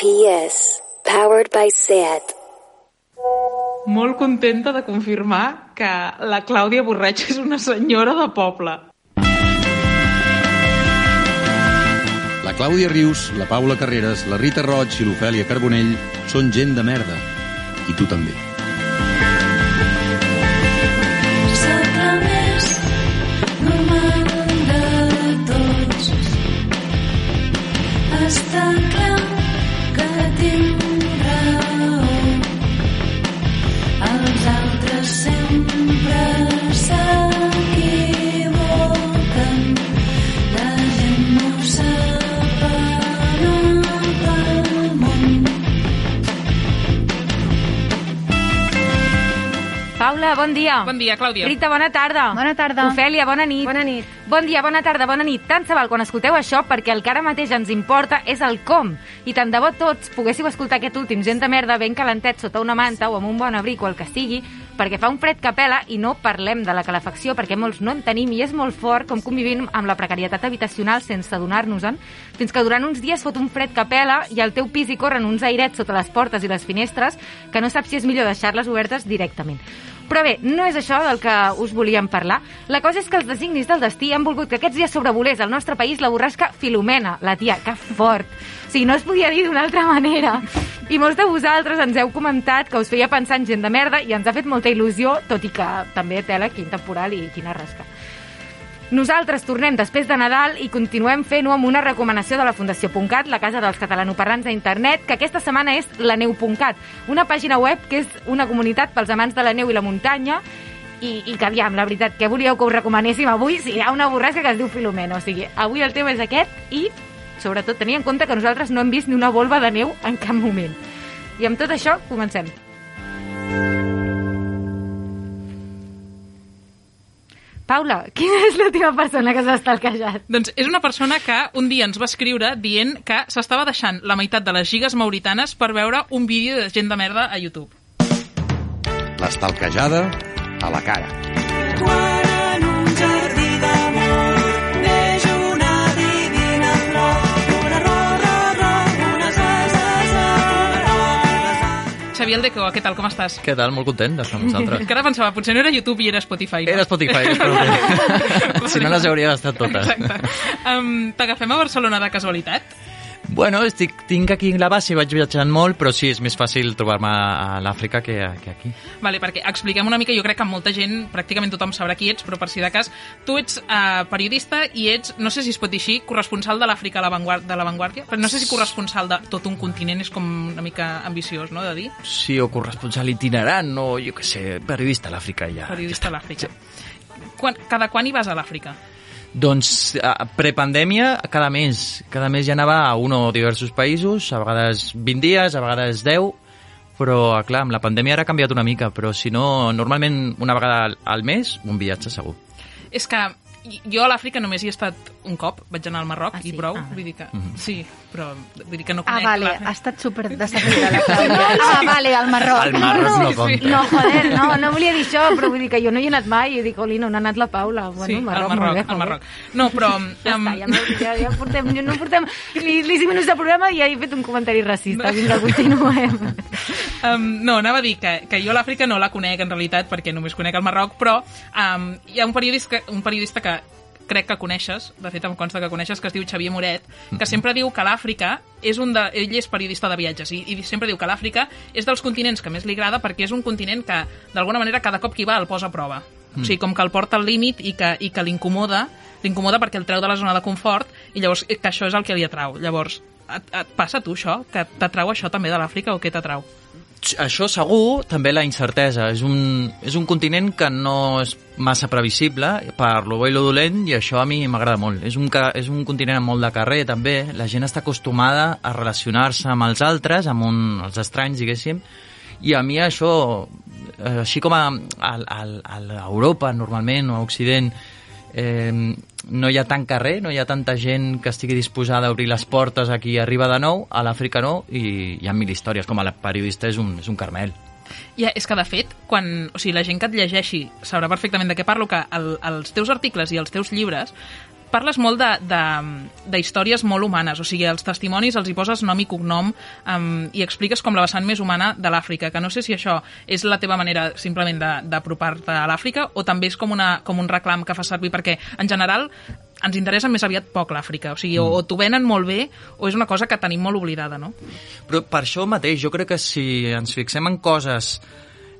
PS. Powered by SAT. Molt contenta de confirmar que la Clàudia Borreig és una senyora de poble. La Clàudia Rius, la Paula Carreras, la Rita Roig i l'Ofèlia Carbonell són gent de merda. I tu també. Bon dia. Bon dia, Clàudia. Rita, bona tarda. Bona tarda. Ofèlia, bona nit. Bona nit. Bon dia, bona tarda, bona nit. Tant se val quan escolteu això perquè el que ara mateix ens importa és el com. I tant de bo tots poguéssiu escoltar aquest últim gent de merda ben calentet sota una manta o amb un bon abric o el que sigui, perquè fa un fred que pela i no parlem de la calefacció perquè molts no en tenim i és molt fort com convivim amb la precarietat habitacional sense adonar-nos-en, fins que durant uns dies fot un fred que pela i al teu pis hi corren uns airets sota les portes i les finestres que no saps si és millor deixar-les obertes directament. Però bé, no és això del que us volíem parlar. La cosa és que els designis del destí han volgut que aquests dies sobrevolés al nostre país la borrasca Filomena, la tia, que fort. O sigui, no es podia dir d'una altra manera. I molts de vosaltres ens heu comentat que us feia pensar en gent de merda i ens ha fet molta il·lusió, tot i que també tela quin temporal i quina rasca. Nosaltres tornem després de Nadal i continuem fent-ho amb una recomanació de la Fundació .cat, la casa dels catalanoparlants a internet, que aquesta setmana és la neu.cat, una pàgina web que és una comunitat pels amants de la neu i la muntanya i, i que, aviam, la veritat, què volíeu que us recomanéssim avui si hi ha una borrasca que es diu Filomena? O sigui, avui el tema és aquest i, sobretot, tenir en compte que nosaltres no hem vist ni una volva de neu en cap moment. I amb tot això, comencem. Paula, quina és l'última persona que s'ha estalquejat? Doncs és una persona que un dia ens va escriure dient que s'estava deixant la meitat de les gigues mauritanes per veure un vídeo de gent de merda a YouTube. L'estalquejada a la cara. Xavier Aldeco, què tal, com estàs? Què tal? Molt content d'estar amb vosaltres. Que ara pensava, potser no era YouTube i era Spotify. no? Era Spotify, espero que... si no les hauria estat totes. Exacte. Um, T'agafem a Barcelona de casualitat? Bueno, estic, tinc aquí la base, vaig viatjant molt, però sí, és més fàcil trobar-me a l'Àfrica que, que aquí. Vale, perquè expliquem una mica, jo crec que molta gent, pràcticament tothom sabrà qui ets, però per si de cas, tu ets uh, periodista i ets, no sé si es pot dir així, corresponsal de l'Àfrica de l'avantguàrdia, però no sé si corresponsal de tot un continent és com una mica ambiciós, no?, de dir. Sí, o corresponsal itinerant, o jo què sé, periodista a l'Àfrica ja. Periodista a l'Àfrica. Quan, cada quan hi vas a l'Àfrica? Doncs a- prepandèmia, cada mes. Cada mes ja anava a un o diversos països, a vegades 20 dies, a vegades 10, però, ah, clar, amb la pandèmia ara ha canviat una mica, però si no, normalment una vegada al mes, un viatge segur. És que jo a l'Àfrica només hi he estat un cop, vaig anar al Marroc Ah, sí? i prou, Ah. vull dir que... Sí, però vull dir que no Ah, conec vale, l'Àfrica. ha estat super desafiada la Clàudia. Ah, vale, al Marroc. Al Marroc no compta. No, joder, no, no volia dir això, però vull dir que jo no hi he anat mai i dic, Olino, on ha anat la Paula? Bueno, sí, al Marroc, al Marroc, bé, al. Marroc. No, però... Ja em, està, ja, no, ja, ja portem, no portem ni, ni 5 minuts de programa i ja he fet un comentari racista. Vinga, continuem. Um, no, anava a dir que, que jo l'Àfrica no la conec en realitat perquè només conec el Marroc, però um, hi ha un periodista, un periodista que crec que coneixes, de fet em consta que coneixes, que es diu Xavier Moret, que sempre diu que l'Àfrica és un de... Ell és periodista de viatges i, i sempre diu que l'Àfrica és dels continents que més li agrada perquè és un continent que, d'alguna manera, cada cop que hi va el posa a prova. O sigui, com que el porta al límit i que, i que l'incomoda, l'incomoda perquè el treu de la zona de confort i llavors que això és el que li atrau. Llavors, et, et passa a tu això? Que t'atrau això també de l'Àfrica o què t'atrau? Això segur, també la incertesa. És un, és un continent que no és massa previsible per lo bo i lo dolent i això a mi m'agrada molt. És un, és un continent amb molt de carrer també. La gent està acostumada a relacionar-se amb els altres, amb un, els estranys, diguéssim, i a mi això, eh, així com a, a, a, a Europa normalment o a Occident, eh, no hi ha tant carrer, no hi ha tanta gent que estigui disposada a obrir les portes a qui arriba de nou, a l'Àfrica no, i hi ha mil històries, com a la periodista és un, és un carmel. Ja, és que, de fet, quan, o sigui, la gent que et llegeixi sabrà perfectament de què parlo, que el, els teus articles i els teus llibres parles molt de- de- d'històries molt humanes, o sigui, els testimonis els hi poses nom i cognom um, i expliques com la vessant més humana de l'Àfrica, que no sé si això és la teva manera simplement de- d'apropar-te a l'Àfrica o també és com, una, com un reclam que fa servir, perquè en general ens interessa més aviat poc l'Àfrica, o sigui, o, o t'ho venen molt bé o és una cosa que tenim molt oblidada, no? Però per això mateix, jo crec que si ens fixem en coses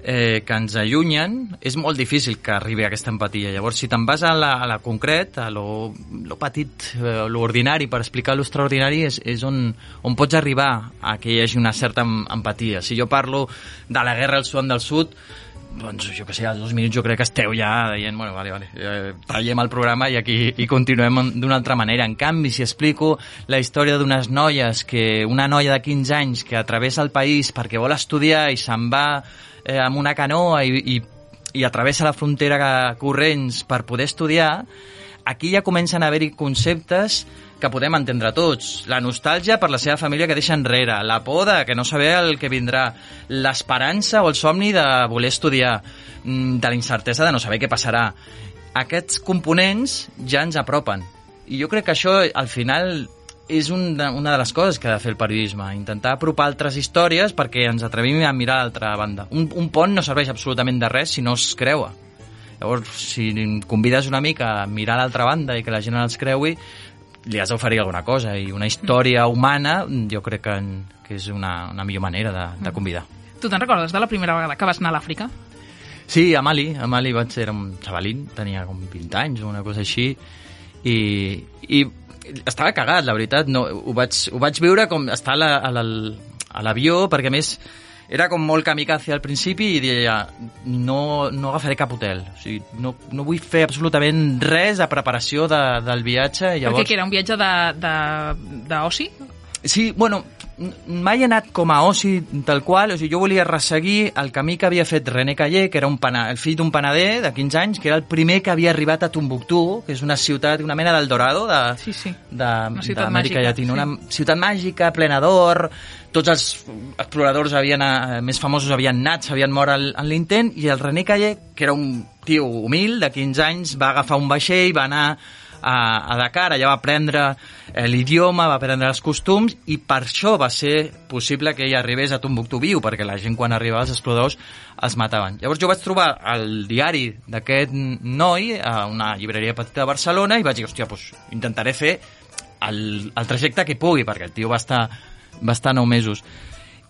eh, que ens allunyen, és molt difícil que arribi aquesta empatia. Llavors, si te'n vas a la, a la concret, a lo, lo petit, eh, lo ordinari, per explicar l'extraordinari, és, és on, on pots arribar a que hi hagi una certa em- empatia. Si jo parlo de la guerra al Sudan del Sud, doncs jo que sé, als dos minuts jo crec que esteu ja dient, bueno, vale, vale, eh, tallem el programa i aquí i continuem d'una altra manera. En canvi, si explico la història d'unes noies, que una noia de 15 anys que atravessa el país perquè vol estudiar i se'n va eh, amb una canoa i, i, i atravessa la frontera corrents per poder estudiar, aquí ja comencen a haver-hi conceptes que podem entendre tots. La nostàlgia per la seva família que deixa enrere, la por de que no saber el que vindrà, l'esperança o el somni de voler estudiar, mm, de la incertesa de no saber què passarà. Aquests components ja ens apropen. I jo crec que això, al final, és un de, una de les coses que ha de fer el periodisme, intentar apropar altres històries perquè ens atrevim a mirar l'altra banda. Un, un pont no serveix absolutament de res si no es creua. Llavors, si convides una mica a mirar l'altra banda i que la gent els creui, li has d'oferir alguna cosa i una història humana jo crec que, que és una, una millor manera de, de convidar. Tu te'n recordes de la primera vegada que vas anar a l'Àfrica? Sí, a Mali, a Mali vaig ser un xavalín, tenia com 20 anys o una cosa així, i, i estava cagat, la veritat, no, ho, vaig, ho vaig viure com estar a la- a la- a l'avió, perquè a més era com molt kamikaze al principi i deia, no, no agafaré cap hotel, o sigui, no, no vull fer absolutament res de preparació de, del viatge. i Perquè que era un viatge d'oci? Sí, bueno, mai he anat com a oci tal qual, o sigui, jo volia resseguir el camí que havia fet René Callé, que era un pana, el fill d'un panader de 15 anys, que era el primer que havia arribat a Tombuctú, que és una ciutat, una mena d'Eldorado de, Sí, sí. d'Amèrica Llatina. sí. Una ciutat màgica, plena d'or, tots els exploradors havien, eh, més famosos havien anat, s'havien mort al- en l'intent, i el René Callé, que era un tio humil, de 15 anys, va agafar un vaixell, va anar a, a Dakar, allà va aprendre eh, l'idioma, va aprendre els costums, i per això va ser possible que ell arribés a Tombuctú viu, perquè la gent quan arribava els exploradors els mataven. Llavors jo vaig trobar el diari d'aquest noi a una llibreria petita de Barcelona i vaig dir, hòstia, doncs intentaré fer el, el trajecte que pugui, perquè el tio va estar, va estar 9 mesos.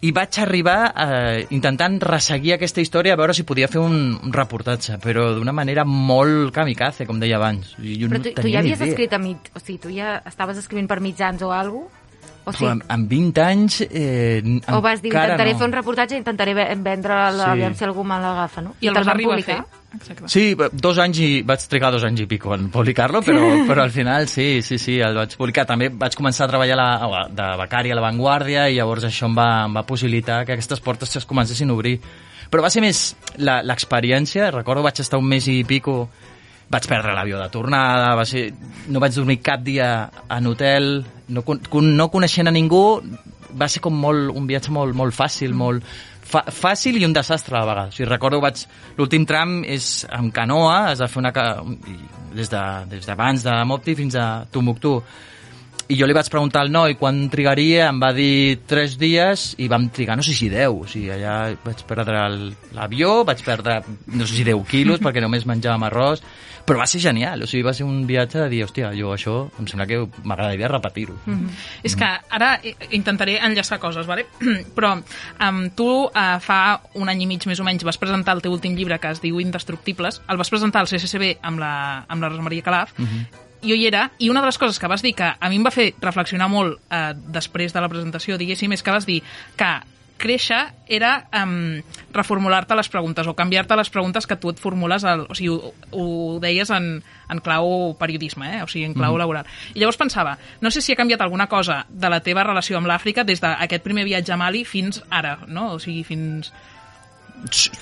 I vaig arribar eh, intentant resseguir aquesta història a veure si podia fer un, un reportatge, però d'una manera molt kamikaze, com deia abans. I Jo Però no tu, tu tenia ja havies idea. escrit a mit... O sigui, tu ja estaves escrivint per mitjans o alguna cosa? O, sigui, amb, amb 20 anys... Eh, o vas dir, intentaré no. fer un reportatge i intentaré ve- vendre la, Sí. aviam si algú me l'agafa, no? I el te'l vas arribar a fer? Exacte. Sí, dos anys i vaig trigar dos anys i pico en publicar-lo, però, però al final sí, sí, sí, el vaig publicar. També vaig començar a treballar a la, de becari a La Vanguardia i llavors això em va, em va possibilitar que aquestes portes es comencessin a obrir. Però va ser més l'experiència, recordo vaig estar un mes i pico vaig perdre l'avió de tornada, va ser, no vaig dormir cap dia en hotel, no, con- no coneixent a ningú, va ser com molt, un viatge molt, molt fàcil, molt fàcil i un desastre a la vegada. O sigui, recordo vaig, l'últim tram és amb canoa, has de fer una, des de- des d'abans de, Mopti fins a Tombuctú. I jo li vaig preguntar al noi quan trigaria, em va dir tres dies i vam trigar, no sé si 10. O sigui, allà vaig perdre el- l'avió, vaig perdre, no sé si 10 quilos, perquè només menjàvem arròs, però va ser genial. O sigui, va ser un viatge de dir, hòstia, jo això em sembla que m'agradaria repetir-ho. Mm. És que ara intentaré enllaçar coses, vale? però um, tu uh, fa un any i mig més o menys vas presentar el teu últim llibre que es diu Indestructibles, el vas presentar al CCCB amb la, amb la Rosa Maria Calaf, jo hi era, i una de les coses que vas dir que a mi em va fer reflexionar molt eh, després de la presentació, diguéssim, és que vas dir que créixer era um, reformular-te les preguntes o canviar-te les preguntes que tu et formules, al, o sigui, ho, ho deies en, en clau periodisme, eh? o sigui, en clau mm. laboral. I llavors pensava, no sé si ha canviat alguna cosa de la teva relació amb l'Àfrica des d'aquest primer viatge a Mali fins ara, no? O sigui, fins...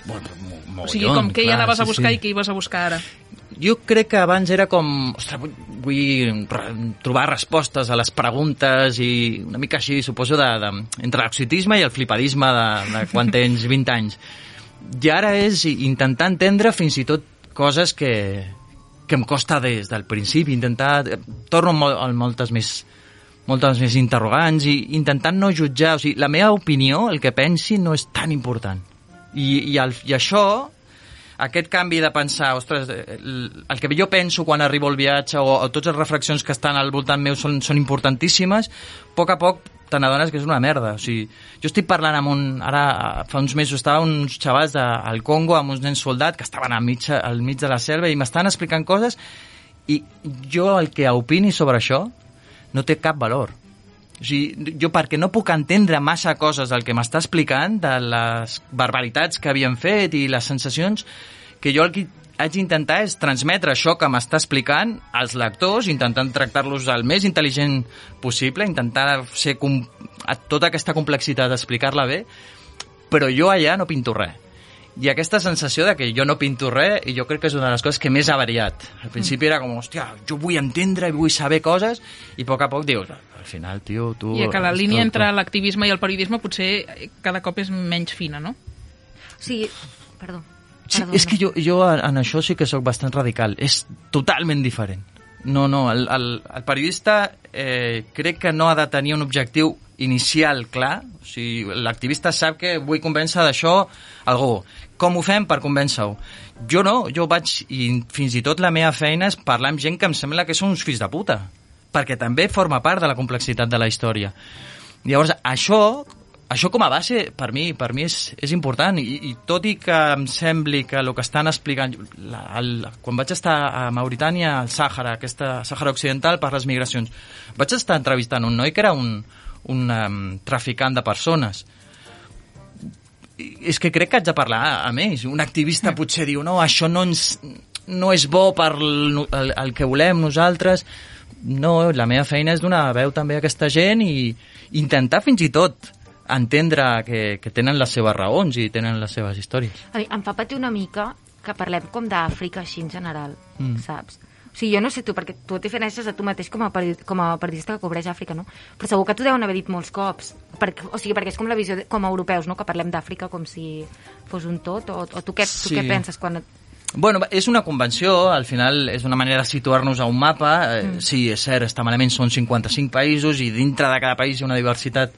Bueno, O sigui, com què hi anaves a sí, buscar sí. i què hi vas a buscar ara? Jo crec que abans era com... Ostres, vull, vull trobar respostes a les preguntes i una mica així, suposo, de, de, entre l'oxitisme i el flipadisme de, de quan tens 20 anys. I ara és intentar entendre fins i tot coses que, que em costa des del principi intentar... Torno amb moltes més moltes més interrogants i intentant no jutjar. O sigui, la meva opinió, el que pensi, no és tan important. I, i, el, i això, aquest canvi de pensar, ostres, el, el que jo penso quan arribo al viatge o, o totes les reflexions que estan al voltant meu són, són importantíssimes, a poc a poc te n'adones que és una merda. O sigui, jo estic parlant amb un... Ara, fa uns mesos, estava uns xavals de, al Congo amb uns nens soldats que estaven al mig, al mig de la selva i m'estan explicant coses i jo el que opini sobre això no té cap valor. O sigui, jo perquè no puc entendre massa coses del que m'està explicant, de les barbaritats que havien fet i les sensacions, que jo el que haig d'intentar és transmetre això que m'està explicant als lectors, intentant tractar-los el més intel·ligent possible, intentar ser com, tota aquesta complexitat explicar-la bé, però jo allà no pinto res. I aquesta sensació de que jo no pinto res, i jo crec que és una de les coses que més ha variat. Al principi era com, hòstia, jo vull entendre, vull saber coses, i a poc a poc dius, al final, tio, tu... I que la línia tu- entre l'activisme i el periodisme potser cada cop és menys fina, no? Sigui, perdó. Sí, perdó, és que jo, jo en en això sí que sóc bastant radical. És totalment diferent. No, no, el, el, el periodista eh, crec que no ha de tenir un objectiu inicial clar. O sigui, l'activista sap que vull convèncer d'això algú. Com ho fem per convèncer-ho? Jo no, jo vaig, i fins i tot la meva feina és parlar amb gent que em sembla que són uns fills de puta, perquè també forma part de la complexitat de la història. Llavors, això, això com a base, per mi, per mi és, és important, I, i tot i que em sembli que el que estan explicant... La, el, quan vaig estar a Mauritània, al Sàhara, aquesta Sàhara Occidental, per les migracions, vaig estar entrevistant un noi que era un, un um, traficant de persones. És que crec que haig de parlar amb ells. Un activista potser diu, no, això no, ens, no és bo per el, el, el que volem nosaltres. No, la meva feina és donar veu també a aquesta gent i intentar fins i tot entendre que, que tenen les seves raons i tenen les seves històries. A mi, em fa patir una mica que parlem com d'Àfrica així en general, mm. saps? O sigui, jo no sé tu, perquè tu et defineixes a tu mateix com a, com a periodista que cobreix Àfrica, no? Però segur que t'ho deuen haver dit molts cops. Perquè, o sigui, perquè és com la visió de, com a europeus, no? Que parlem d'Àfrica com si fos un tot. O, o tu, què, tu Sí. què penses quan... Et... Bueno, és una convenció, al final és una manera de situar-nos a un mapa. Eh, Mm. Sí, és cert, està malament, són 55 països i dintre de cada país hi ha una diversitat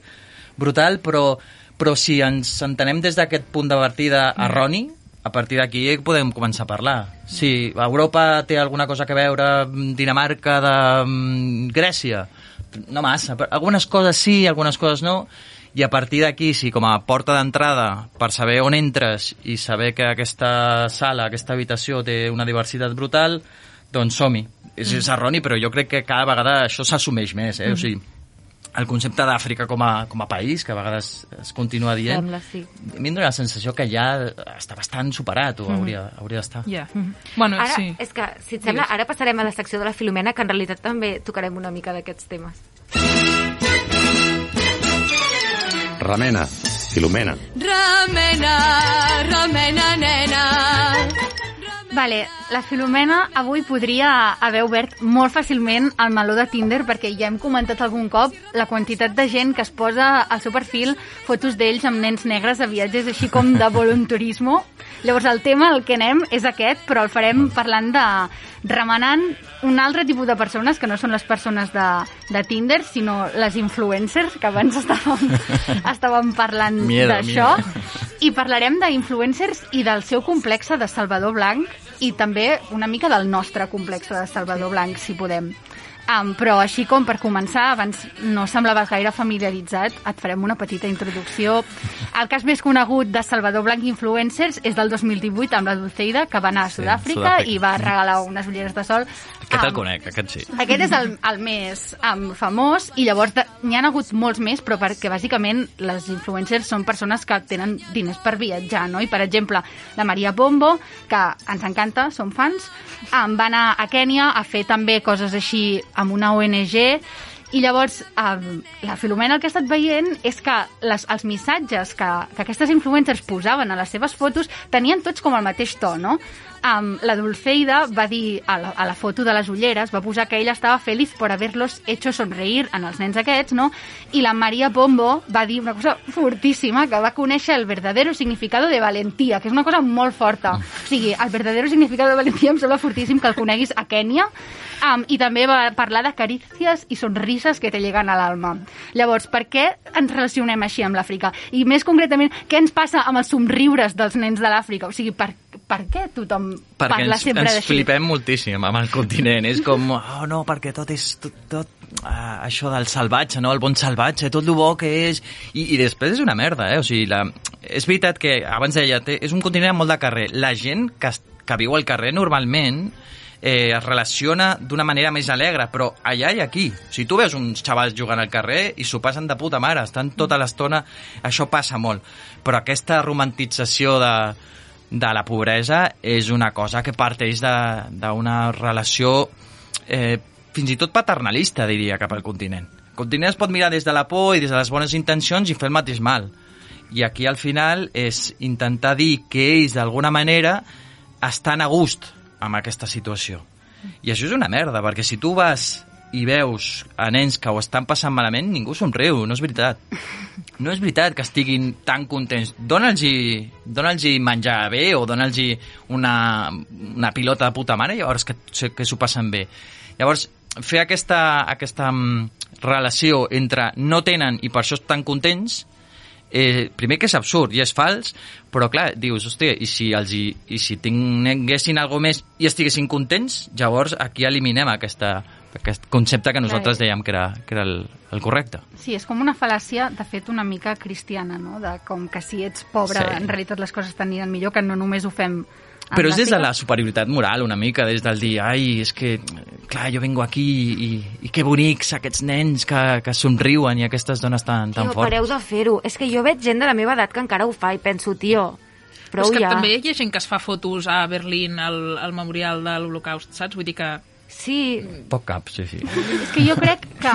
brutal, però, però si ens entenem des d'aquest punt de partida erroni, a partir d'aquí podem començar a parlar. Si Europa té alguna cosa que veure Dinamarca de mm, Grècia, no massa. però Algunes coses sí, algunes coses no, i a partir d'aquí, sí, com a porta d'entrada, per saber on entres i saber que aquesta sala, aquesta habitació té una diversitat brutal, doncs som-hi. És, és erroni, però jo crec que cada vegada això s'assumeix més, eh? O sigui, el concepte d'Àfrica com, a, com a país, que a vegades es continua dient, Sembla, sí. a mi em dóna la sensació que ja està bastant superat, o hauria, hauria d'estar. Ja. Bueno, Ara, sí. és que, si et sembla, ara passarem a la secció de la Filomena, que en realitat també tocarem una mica d'aquests temes. Remena, Filomena. Remena, remena, nena. Vale, la Filomena avui podria haver obert molt fàcilment el meló de Tinder perquè ja hem comentat algun cop la quantitat de gent que es posa al seu perfil fotos d'ells amb nens negres a viatges així com de volunturismo. Llavors el tema al que anem és aquest, però el farem parlant de remenant un altre tipus de persones que no són les persones de, de Tinder, sinó les influencers, que abans estàvem, estàvem parlant d'això. I parlarem d'influencers i del seu complexe de Salvador Blanc i també una mica del nostre complexe de Salvador Blanc, si podem. Um, però així com per començar, abans no semblaves gaire familiaritzat, et farem una petita introducció. El cas més conegut de Salvador Blanc Influencers és del 2018 amb la Dulceida, que va anar a Sí, Sud-àfrica Sud-àfrica. i va regalar unes ulleres de sol. Aquest el conec, aquest sí. aquest és el, el més um, famós i llavors n'hi ha hagut molts més, però perquè bàsicament les influencers són persones que tenen diners per viatjar, no? I per exemple, la Maria Bombo, que ens encanta, som fans, um, va anar a Kènia a fer també coses així amb una ONG i llavors um, la Filomena el que ha estat veient és que les, els missatges que, que aquestes influencers posaven a les seves fotos tenien tots com el mateix to, no? Um, la Dulceida va dir a la, a la foto de les ulleres, va posar que ella estava feliç per haver-los hecho sonreír en els nens aquests, no? I la Maria Pombo va dir una cosa fortíssima, que va conèixer el verdadero significado de valentia, que és una cosa molt forta. O sigui, el verdadero significado de valentia em sembla fortíssim que el coneguis a Kènia, um, i també va parlar de carícies i sonrises que te lleguen a l'alma. Llavors, per què ens relacionem així amb l'Àfrica? I més concretament, què ens passa amb els somriures dels nens de l'Àfrica? O sigui, per, per què tothom perquè parla ens, sempre ens d'així? flipem moltíssim amb el continent. És com, oh no, perquè tot és tot, tot uh, això del salvatge, no? el bon salvatge, tot el bo que és... I, i després és una merda, eh? O sigui, la... és veritat que, abans deia, té, és un continent molt de carrer. La gent que, que viu al carrer normalment eh, es relaciona d'una manera més alegre, però allà i aquí. Si tu veus uns xavals jugant al carrer i s'ho passen de puta mare, estan tota l'estona... Això passa molt. Però aquesta romantització de, de la pobresa és una cosa que parteix d'una relació eh, fins i tot paternalista, diria, cap al continent. El continent es pot mirar des de la por i des de les bones intencions i fer el mateix mal. I aquí al final és intentar dir que ells d'alguna manera estan a gust amb aquesta situació. I això és una merda, perquè si tu vas i veus a nens que ho estan passant malament, ningú somriu, no és veritat. No és veritat que estiguin tan contents. Dona'ls dona menjar bé o dona'ls una, una pilota de puta mare llavors que, que s'ho passen bé. Llavors, fer aquesta, aquesta mm, relació entre no tenen i per això estan contents eh, primer que és absurd i és fals, però clar, dius, hòstia, i si, els hi, i si tinguessin algo més i estiguessin contents, llavors aquí eliminem aquesta, aquest concepte que nosaltres Clar. dèiem que era, que era el, el correcte. Sí, és com una fal·làcia, de fet, una mica cristiana, no? De com que si ets pobre, Sí. en realitat les coses t'aniran millor, que no només ho fem Però és des de la superioritat moral, una mica, des del dir, ai, és que, clar, jo vengo aquí i, i que bonics aquests nens que, que somriuen i aquestes dones tan, tan Tio, fortes. pareu de fer-ho. És que jo veig gent de la meva edat que encara ho fa i penso, tio, Però prou és que ja. també hi ha gent que es fa fotos a Berlín al, al memorial de l'Holocaust, saps? Vull dir que... Sí, Poc cap, sí, sí. És que jo crec que,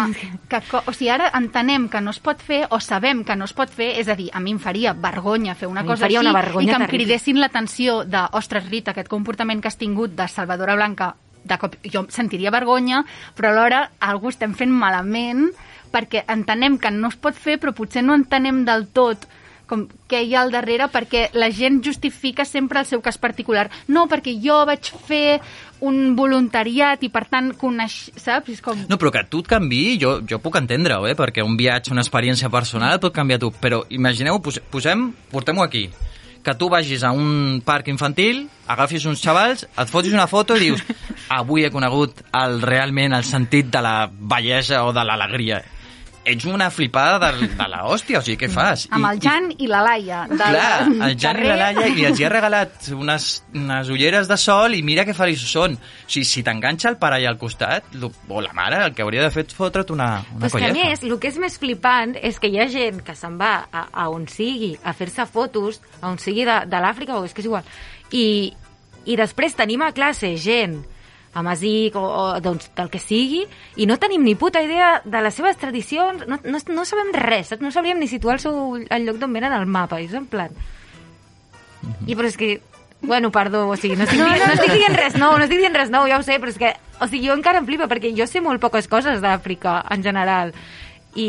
que, o sigui, ara entenem que no es pot fer o sabem que no es pot fer, és a dir, a mi em faria vergonya fer una cosa faria així una vergonya i que em cridessin l'atenció de, ostres, Rita, aquest comportament que has tingut de Salvadora Blanca, de cop jo em sentiria vergonya, però alhora algú estem fent malament perquè entenem que no es pot fer, però potser no entenem del tot com què hi ha al darrere perquè la gent justifica sempre el seu cas particular. No, perquè jo vaig fer un voluntariat i per tant coneix... Saps? És com... No, però que tu et canvi, jo, jo puc entendre-ho, eh? perquè un viatge, una experiència personal pot canviar tu. Però imagineu, pos posem, portem-ho aquí, que tu vagis a un parc infantil, agafis uns xavals, et fotis una foto i dius avui he conegut el, realment el sentit de la bellesa o de l'alegria. Ets una flipada de, de la hòstia, o sigui, què fas? amb I- el Jan i la Laia. Del Clar, el Jan i la. Laia, i els hi ha regalat unes, unes ulleres de sol i mira que feliços són. O sigui, si t'enganxa el pare allà al costat, lo- o la mare, el que hauria de fer és fotre't una, una Però és que a colleja. més, el que és més flipant és que hi ha gent que se'n va a, a on sigui a fer-se fotos, a on sigui de, de l'Àfrica, o és que és igual, i, i després tenim a classe gent a Masic o, o doncs, del que sigui, i no tenim ni puta idea de les seves tradicions, no, no, no sabem res, no sabríem ni situar el, seu, el lloc d'on venen al mapa, i és en plan... I però és que... Bueno, perdó, o sigui, no estic, no, no, no estic dient res nou, no estic dient res nou, ja ho sé, però és que, o sigui, jo encara em flipa, perquè jo sé molt poques coses d'Àfrica, en general, i,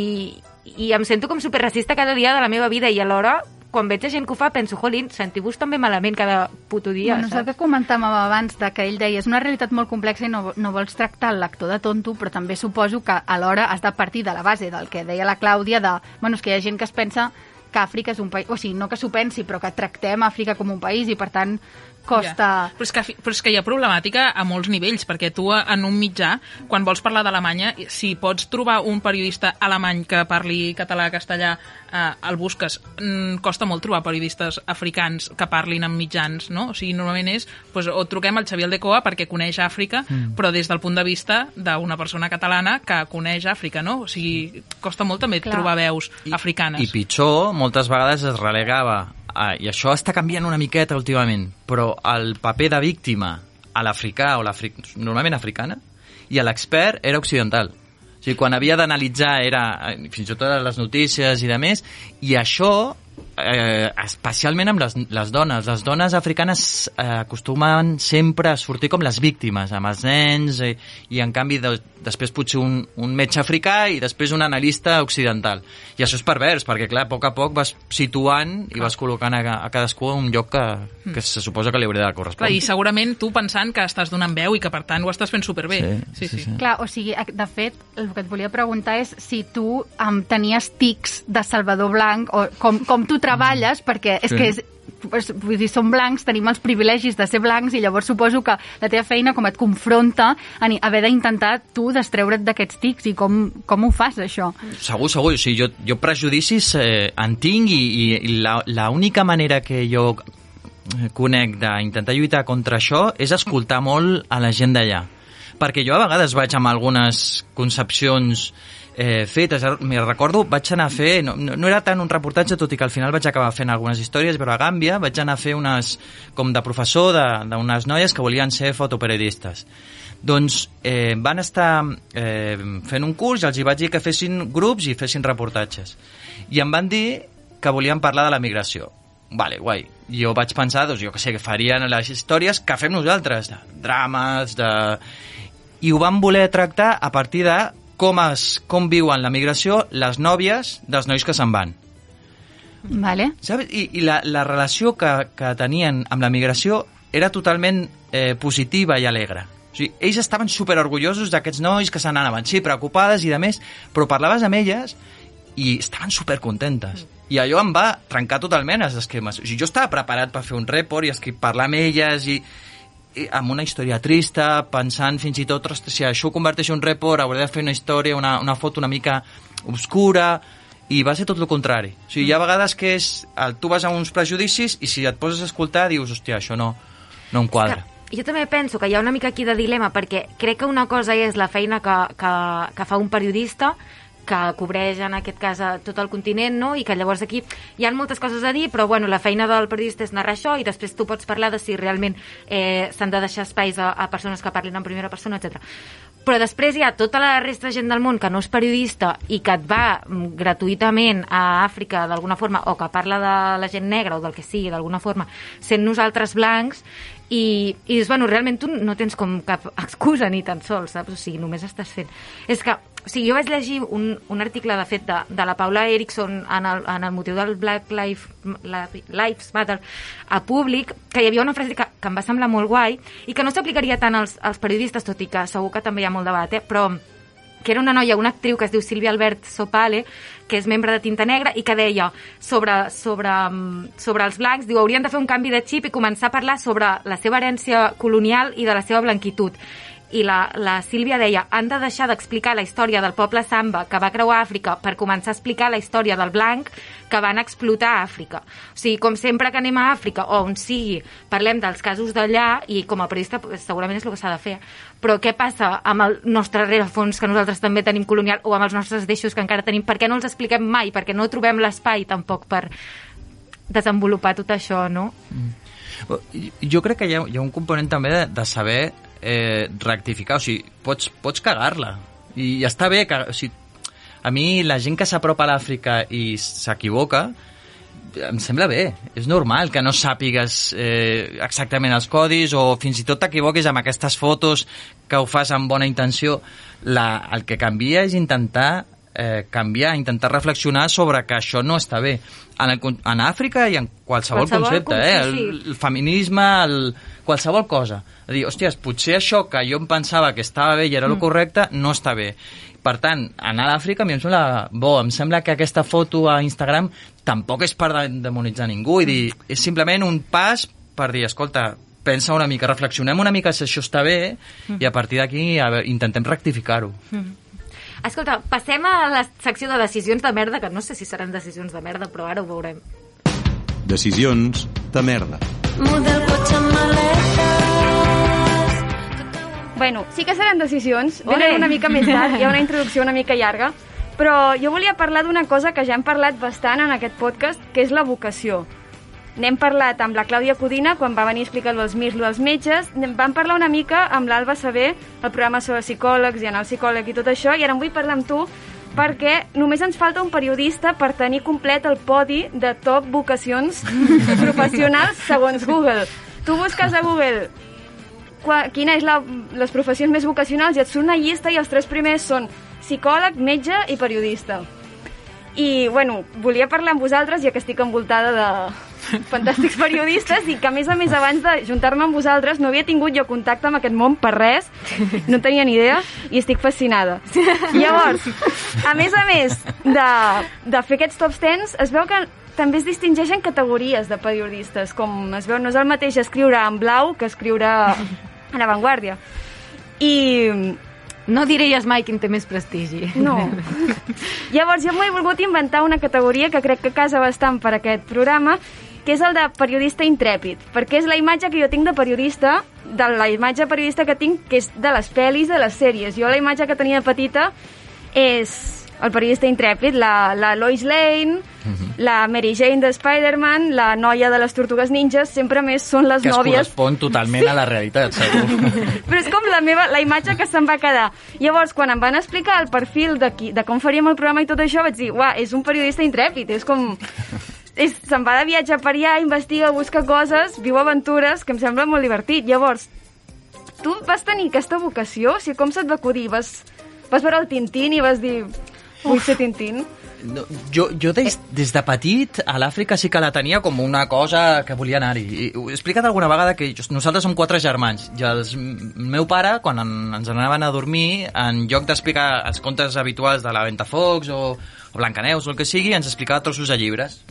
i em sento com superracista cada dia de la meva vida, i alhora, quan veig gent que ho fa, penso, jolín, sentiu-vos també malament cada puto dia, Bueno, és el saps? que comentàvem abans, de que ell deia és una realitat molt complexa i no, no vols tractar el lector de tonto, però també suposo que alhora has de partir de la base del que deia la Clàudia, de, bueno, és que hi ha gent que es pensa que Àfrica és un país, o sigui, no que s'ho pensi, però que tractem Àfrica com un país i per tant costa... Ja. Però, és que, però és que hi ha problemàtica a molts nivells, perquè tu en un mitjà, quan vols parlar d'Alemanya, si pots trobar un periodista alemany que parli català, castellà, eh, el busques. Mm, costa molt trobar periodistes africans que parlin en mitjans, no? O sigui, normalment és, doncs, o truquem al Xavier Aldecoa perquè coneix Àfrica, mm. però des del punt de vista d'una persona catalana que coneix Àfrica, no? O sigui, costa molt també Clar. trobar veus africanes. I pitjor, moltes vegades es relegava, a, i això està canviant una miqueta últimament, però el paper de víctima a l'africà o l'afric... normalment africana, i a l'expert era occidental. O sigui, quan havia d'analitzar era eh, fins i tot les notícies i de més, i això eh, especialment amb les, les dones. Les dones africanes eh, acostumen sempre a sortir com les víctimes, amb els nens, eh, i en canvi de, després potser un, un metge africà i després un analista occidental. I això és pervers, perquè clar, a poc a poc vas situant i vas col·locant a, a cadascú en un lloc que, que se suposa que li hauria de Clar, correspondre. I segurament tu pensant que estàs donant veu i que per tant ho estàs fent superbé. Sí, sí, sí. Clar, o sigui, de fet, el que et volia preguntar és si tu um, tenies tics de Salvador Blanc o com, com tu treballes, perquè és Sí. que és, pues, vull dir, som blancs, tenim els privilegis de ser blancs i llavors suposo que la teva feina com et confronta a haver d'intentar tu destreure't d'aquests tics i com, com ho fas, això? Segur, segur. O sigui, jo, jo prejudicis eh, en tinc i, i, i la, la única manera que jo eh, conec d'intentar lluitar contra això és escoltar molt a la gent d'allà. Perquè jo a vegades vaig amb algunes concepcions eh, fetes. Me recordo, vaig anar a fer... No, no era tant un reportatge, tot i que al final vaig acabar fent algunes històries, però a Gàmbia vaig anar a fer unes... com de professor d'unes noies que volien ser fotoperiodistes. Doncs eh, van estar eh, fent un curs i els hi vaig dir que fessin grups i fessin reportatges. I em van dir que volien parlar de la migració. Vale, guai. Jo vaig pensar, doncs jo que sé, que farien les històries que fem nosaltres, de drames, de... I ho van voler tractar a partir de com, es, com viuen la migració les nòvies dels nois que se'n van. Vale? Saps? I, i la, la relació que, que tenien amb la migració era totalment eh, positiva i alegre. O sigui, ells estaven super orgullosos d'aquests nois que se n'anaven, sí, preocupades i de més, però parlaves amb elles i estaven super contentes. I allò em va trencar totalment els esquemes. O sigui, jo estava preparat per fer un report i parlar amb elles i amb una història trista, pensant fins i tot, ostres, si això ho converteix en un report, hauré de fer una història, una, una foto una mica obscura, i va ser tot el contrari. O sigui, hi ha vegades que és, el, tu vas a uns prejudicis i si et poses a escoltar dius, hòstia, això no, no em quadra. Jo també penso que hi ha una mica aquí de dilema, perquè crec que una cosa és la feina que, que, que fa un periodista, que cobreix en aquest cas tot el continent, no? i que llavors aquí hi ha moltes coses a dir, però bueno, la feina del periodista és narrar això i després tu pots parlar de si realment eh, s'han de deixar espais a, a persones que parlin en primera persona, etc. Però després hi ha tota la resta de gent del món que no és periodista i que et va mm, gratuïtament a Àfrica d'alguna forma, o que parla de la gent negra o del que sigui d'alguna forma, sent nosaltres blancs, i, i dius, bueno, realment tu no tens com cap excusa ni tan sols, saps? O sigui, només estàs fent... És que, o sigui, jo vaig llegir un, un article, de fet, de, de la Paula Erickson en el, en el motiu del Black Life, la, Lives Matter a públic, que hi havia una frase que, que em va semblar molt guai i que no s'aplicaria tant als, als periodistes, tot i que segur que també hi ha molt debat, eh? però que era una noia, una actriu que es diu Sílvia Albert Sopale, que és membre de Tinta Negra, i que deia sobre, sobre, mm, sobre els blancs, diu, haurien de fer un canvi de xip i començar a parlar sobre la seva herència colonial i de la seva blanquitud. I la, la Sílvia deia, han de deixar d'explicar la història del poble samba que va creuar Àfrica per començar a explicar la història del blanc que van explotar a Àfrica. O sigui, com sempre que anem a Àfrica o on sigui, parlem dels casos d'allà i com a periodista segurament és el que s'ha de fer. Però què passa amb el nostre rerefons que nosaltres també tenim colonial o amb els nostres deixos que encara tenim? Per què no els expliquem mai? Perquè no trobem l'espai tampoc per desenvolupar tot això, no? Jo crec que hi ha, hi ha un component també de, de saber eh, rectificar, o sigui, pots, pots cagar-la. I està bé que... O sigui, a mi, la gent que s'apropa a l'Àfrica i s'equivoca, em sembla bé. És normal que no sàpigues eh, exactament els codis o fins i tot t'equivoquis amb aquestes fotos que ho fas amb bona intenció. La, el que canvia és intentar eh, canviar, intentar reflexionar sobre que això no està bé. En, el, en Àfrica i en qualsevol, Qualsevol concepte, con- eh? El, el feminisme, el, qualsevol cosa. A dir, hòsties, potser això que jo em pensava que estava bé i era mm. el correcte, no està bé. Per tant, anar a l'Àfrica a mi em sembla bo. Em sembla que aquesta foto a Instagram tampoc és per de- demonitzar ningú. I dir, és simplement un pas per dir, escolta, pensa una mica, reflexionem una mica si això està bé i a partir d'aquí intentem rectificar-ho. Escolta, passem a la secció de decisions de merda, que no sé si seran decisions de merda, però ara ho veurem. Decisions de merda. Muda el cotxe amb maletes. Bueno, sí que seran decisions, venen una mica més tard, hi ha una introducció una mica llarga, però jo volia parlar d'una cosa que ja hem parlat bastant en aquest podcast, que és la vocació. N'hem parlat amb la Clàudia Codina, quan va venir a explicar els mirs, lo dels metges, vam parlar una mica amb l'Alba Saber, el programa sobre psicòlegs i anar al psicòleg i tot això, i ara en vull parlar amb tu perquè només ens falta un periodista per tenir complet el podi de top vocacions professionals segons Google. Tu busques a Google quina és la, les professions més vocacionals i et surt una llista i els tres primers són psicòleg, metge i periodista. I, bueno, volia parlar amb vosaltres, ja que estic envoltada de fantàstics periodistes i que, a més a més, abans de juntar-me amb vosaltres no havia tingut jo contacte amb aquest món per res, no tenia ni idea i estic fascinada. Llavors, a més a més de, de fer aquests top 10, es veu que també es distingeixen categories de periodistes, com es veu, no és el mateix escriure en blau que escriure a l'avantguàrdia. I No diries mai quin té més prestigi. no. Llavors, jo m'ho he volgut inventar una categoria que crec que casa bastant per aquest programa, que és el de periodista intrèpid, perquè és la imatge que jo tinc de periodista, de la imatge periodista que tinc, que és de les pel·lis, de les sèries. Jo la imatge que tenia petita és el periodista intrèpid, la, la Lois Lane, la Mary Jane de Spider-Man, la noia de les Tortugues Ninjas, sempre més són les Que es nòvies correspon totalment a la realitat, segur. però és com la, meva, la imatge que se'm va quedar. Llavors, quan em van explicar el perfil de, qui, de com faríem el programa i tot això, vaig dir, uah, és un periodista intrèpid, és com... Se'n va de viatge per allà, investiga, busca coses, viu aventures, que em sembla molt divertit. Llavors, tu vas tenir aquesta vocació? O sigui, com se't va acudir? Vas, vas veure el Tintín i vas dir, vull ser Tintín? No, jo, jo des, des de petit a l'Àfrica sí que la tenia com una cosa que volia anar-hi. He explicat alguna vegada que nosaltres som quatre germans i el meu pare, quan en, ens anaven a dormir, en lloc d'explicar els contes habituals de la Ventafocs o, o Blancaneus o el que sigui, ens explicava trossos de llibres.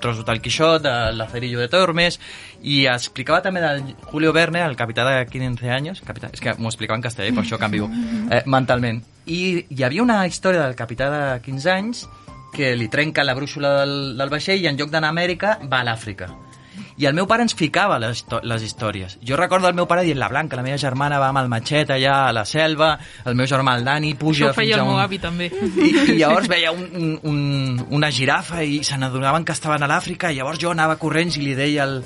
Trossos del Quixot, de l'Acerillo de Tormes, i explicava també del Julio Verne, el capità de 15 anys, capità, és que m'ho explicava en castellà, per això canvio eh, mentalment. I hi havia una història del capità de 15 anys que li trenca la brúixola del, del vaixell i en lloc d'anar a Amèrica va a l'Àfrica. I el meu pare ens ficava les, les històries. Jo recordo el meu pare dient la Blanca, la meva germana va amb el matxet allà a la selva, el meu germà el Dani puja Això fins a el meu un... avi, també. I, I llavors veia un, un, un, una girafa i se n'adonaven que estaven a l'Àfrica i llavors jo anava corrents i li deia el...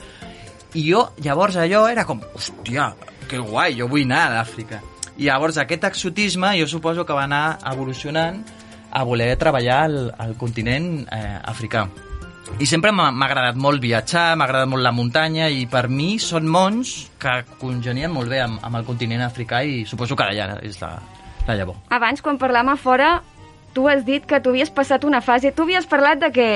I jo, llavors allò era com, hòstia, que guai, jo vull anar a l'Àfrica. I llavors aquest exotisme jo suposo que va anar evolucionant a voler treballar al, al continent eh, africà. I sempre m'ha agradat molt viatjar, m'ha agradat molt la muntanya i per mi són mons que congenien molt bé amb, amb el continent africà i suposo que allà és la, la llavor. Abans, quan parlàvem a fora, tu has dit que tu havies passat una fase... Tu havies parlat de que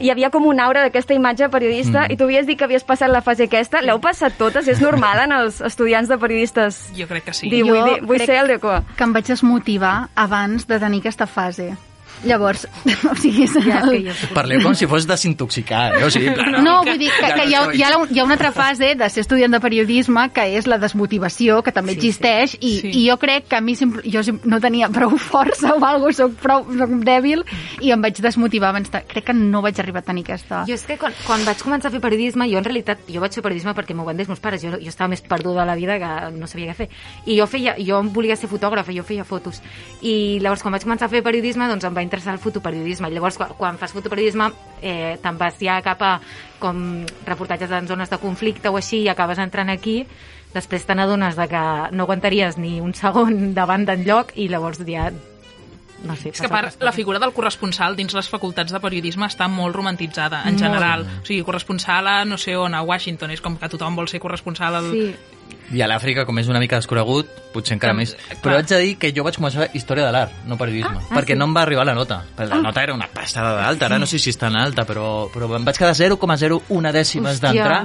hi havia com una aura d'aquesta imatge periodista Mm. i tu havies dit que havies passat la fase aquesta. L'heu passat totes? És normal en els estudiants de periodistes Jo crec que sí. dir, Jo vull, dir, vull crec- ser el de que em vaig desmotivar abans de tenir aquesta fase. Llavors, o sigui, és Ja, el... jo. Parleu com si fos desintoxicat, eh? O sigui, plan, No, vull dir que, ja que no hi, ha, hi, ha, la- hi ha una altra fase de ser estudiant de periodisme que és la desmotivació, que també Sí, existeix, i, Sí. i jo crec que a mi simple, jo no tenia prou força o alguna cosa, soc, prou, soc dèbil, i em vaig desmotivar abans de... Crec que no vaig arribar a tenir aquesta... Jo és que quan, quan vaig començar a fer periodisme, jo en realitat, jo vaig fer periodisme perquè m'ho van dir els meus pares, jo, jo estava més perduda a la vida que no sabia què fer. I jo feia, jo volia ser fotògrafa, jo feia fotos. I llavors quan vaig començar a fer periodisme, doncs em va interessar el fotoperiodisme. I llavors quan, quan fas fotoperiodisme eh, te'n vas ja cap a com reportatges en zones de conflicte o així i acabes entrant aquí després te n'adones de que no aguantaries ni un segon davant d'enlloc i llavors ja no sé, És que part, la figura del corresponsal dins les facultats de periodisme està molt romantitzada, en Molt. general. O sigui, corresponsal a no sé on, a Washington, és com que tothom vol ser corresponsal al... Sí, I a l'Àfrica, com és una mica desconegut, potser encara més. Però haig de dir que jo vaig començar història de l'art, no periodisme, Ah, ah, perquè sí. no em va arribar la nota. La nota era una passada d'alta, ara no sé si és tan alta, però, però em vaig quedar 0,01 dècimes d'entrar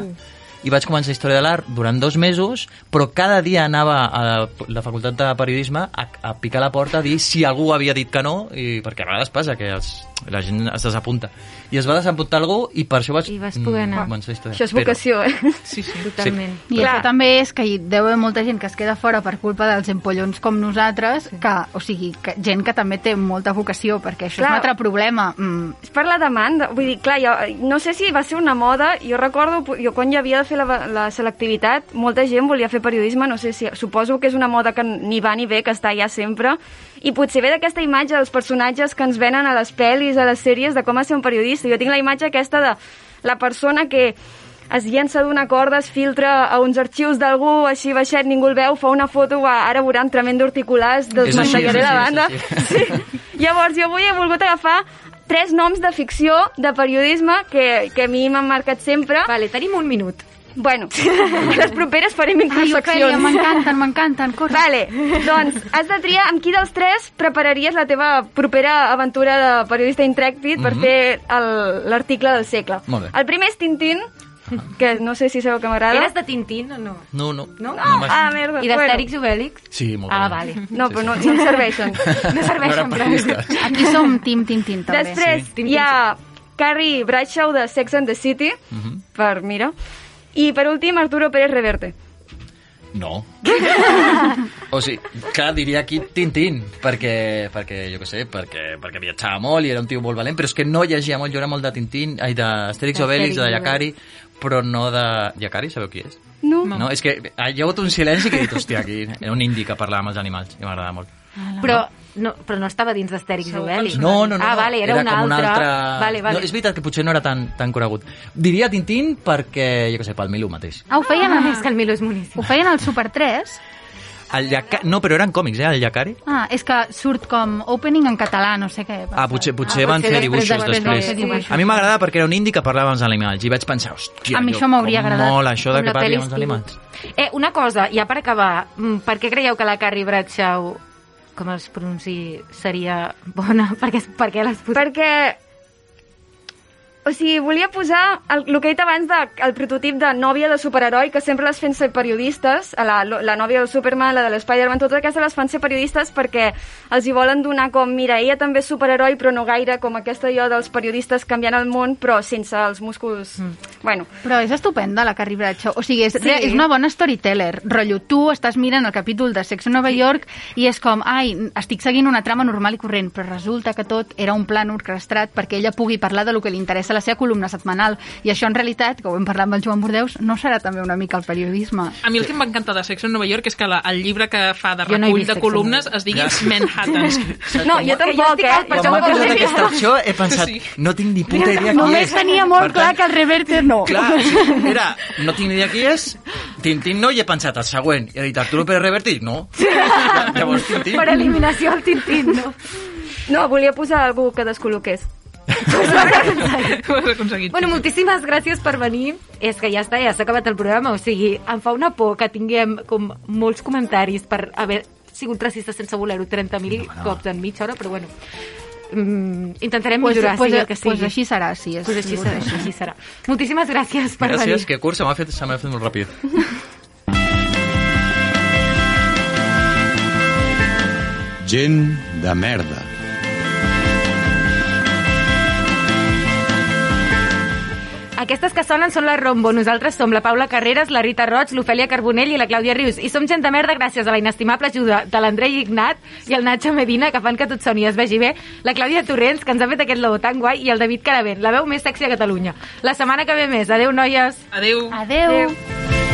i vaig començar història de l'art durant dos mesos, però cada dia anava a la facultat de periodisme a, a picar a la porta a dir si algú havia dit que no, i perquè a vegades passa que els, la gent es desapunta. I es va desapuntar algú i per això vaig I vas poder anar. començar història. Això és Però- vocació, eh? Sí, sí. totalment. I Clar. això també és que hi deu haver molta gent que es queda fora per culpa dels empollons com nosaltres, que, o sigui, que, gent que també té molta vocació, perquè això Clar. és un altre problema. Mm, És per la demanda. Vull dir, clar, jo no sé si va ser una moda. Jo recordo, jo quan hi havia de fer la, la selectivitat, molta gent volia fer periodisme, no sé si... Suposo que és una moda que ni va ni ve, que està allà sempre. I potser ve d'aquesta imatge dels personatges que ens venen a les pel·lis, a les sèries, de com ha ser un periodista. Jo tinc la imatge aquesta de la persona que es llença d'una corda, es filtra a uns arxius d'algú, així baixet, ningú el veu, fa una foto, va, ara veuran tremendo així, desmantellaré és la així, banda. és així. Sí. Llavors, jo avui he volgut agafar tres noms de ficció, de periodisme, que, que a mi m'han marcat sempre. Vale, tenim un minut. Bueno, les properes farem interseccions. m'encanten, m'encanten, corre. Vale, doncs has de triar amb qui dels tres prepararies la teva propera aventura de periodista intrèpid per Mhm. fer el- l'article del segle. Molt bé. El primer és Tintín, que no sé si sabeu que m'agrada. Eres de Tintín o no? No, no. No? m'ha- Ah, merda. I d'Astèrix i Obèlix? Sí, molt Ah, bé. vale. No, però no, no em serveixen. No No serveixen eren per periodistes. Aquí som Tim Tintín, també. Després Sí. hi ha Carrie Bradshaw de Sex and the City, Mhm. per, mira, i per últim Arturo Pérez Reverte. No. o sigui, clar, diria aquí Tintín, perquè, perquè jo què sé, perquè, perquè viatjava molt i era un tio molt valent, però és que no llegia molt, jo era molt de Tintín, ai, d'Astèrix Obélix, de Yacari, però no de... Yacari, sabeu qui és? No. No, és que hi ha hagut un silenci que he dit, hòstia, aquí era un indi que parlava amb els animals, i m'agradava molt. Però no, però no estava dins d'Astèrix i Obèlix. No, no, no. Ah, no. vale, era, un com altre. un altre... Vale, vale. No, és veritat que potser no era tan, tan conegut. Diria Tintín perquè, jo què sé, pel Milú mateix. Ah, ho feien, Ah, a és que el Milo és boníssim. ho feien al Super 3? El Yaca... No, però eren còmics, eh, el Yacari. Ah, és que surt com opening en català, no sé què. Ah, potser, potser Ah, van potser fer dibuixos després després. fer dibuixos. A mi m'agradava perquè era un indi que parlava amb els animals i vaig pensar, hòstia, A mi jo, això m'hauria com agradat. mola això de que parli amb els animals. Eh, una cosa, ja per acabar, mm, per què creieu que la Carrie Bradshaw, com es pronunci, seria bona? Per què, per què l'has posat? Perquè o sigui, volia posar el, el que he dit abans de, el prototip de nòvia de superheroi, que sempre les fan ser periodistes, a la, la nòvia del Superman, la de l'Spider-Man, totes aquestes les fan ser periodistes perquè els hi volen donar com, mira, ella també és superheroi, però no gaire, com aquesta jo dels periodistes canviant el món, però sense els músculs... Mm. Bueno, Però és estupenda, la Carrie Bradshaw. O sigui, és, Sí. sí. és una bona storyteller. Rotllo, tu estàs mirant el capítol de Sex a Nova York i és com, ai, estic seguint una trama normal i corrent, però resulta que tot era un plan orquestrat perquè ella pugui parlar de lo que li interessa la seva columna setmanal. I això, en realitat, que ho hem parlat amb el Joan Bordeus, no serà també una mica el periodisme. A mi el que em va encantar de Sex en Nova York és que la, el llibre que fa de no recull vist de columnes es digui Gràcies. Manhattan. no, jo tampoc, eh? per Quan això m'ha ho posat aquesta opció he pensat, Sí. no tinc ni puta idea qui Només és. tenia molt Per clar tant, que el Reverter no. Clar, sí, era, no tinc ni idea qui és, Tintín no, i he pensat, el següent, i he dit, Arturo Pérez Reverte, no. Llavors, Tintín. Per eliminació el Tintín, no? No, volia posar algú que descol·loqués. Ho has aconseguit. Bueno, moltíssimes gràcies per venir. És que ja està, ja s'ha acabat el programa. O sigui, em fa una por que tinguem com molts comentaris per haver sigut racistes sense voler-ho 30.000 cops en mitja hora, però bueno. Mm, intentarem Pues, millorar, pues, sigui el que sigui. pues així serà, sí. És Pues així serà, així serà. Moltíssimes gràcies per Gràcies, venir. que curt se m'ha fet, se fet molt ràpid. Gent de merda. Aquestes que sonen són la Rombo. Nosaltres som la Paula Carreras, la Rita Roig, l'Ofèlia Carbonell i la Clàudia Rius. I som gent de merda gràcies a la inestimable ajuda de l'Andrei Ignat i el Nacho Medina, que fan que tot soni i es vegi bé, la Clàudia Torrents, que ens ha fet aquest logo tan guai, i el David Caravent, la veu més sexy a Catalunya. La setmana que ve més. Adeu, noies. Adeu. Adeu. Adéu.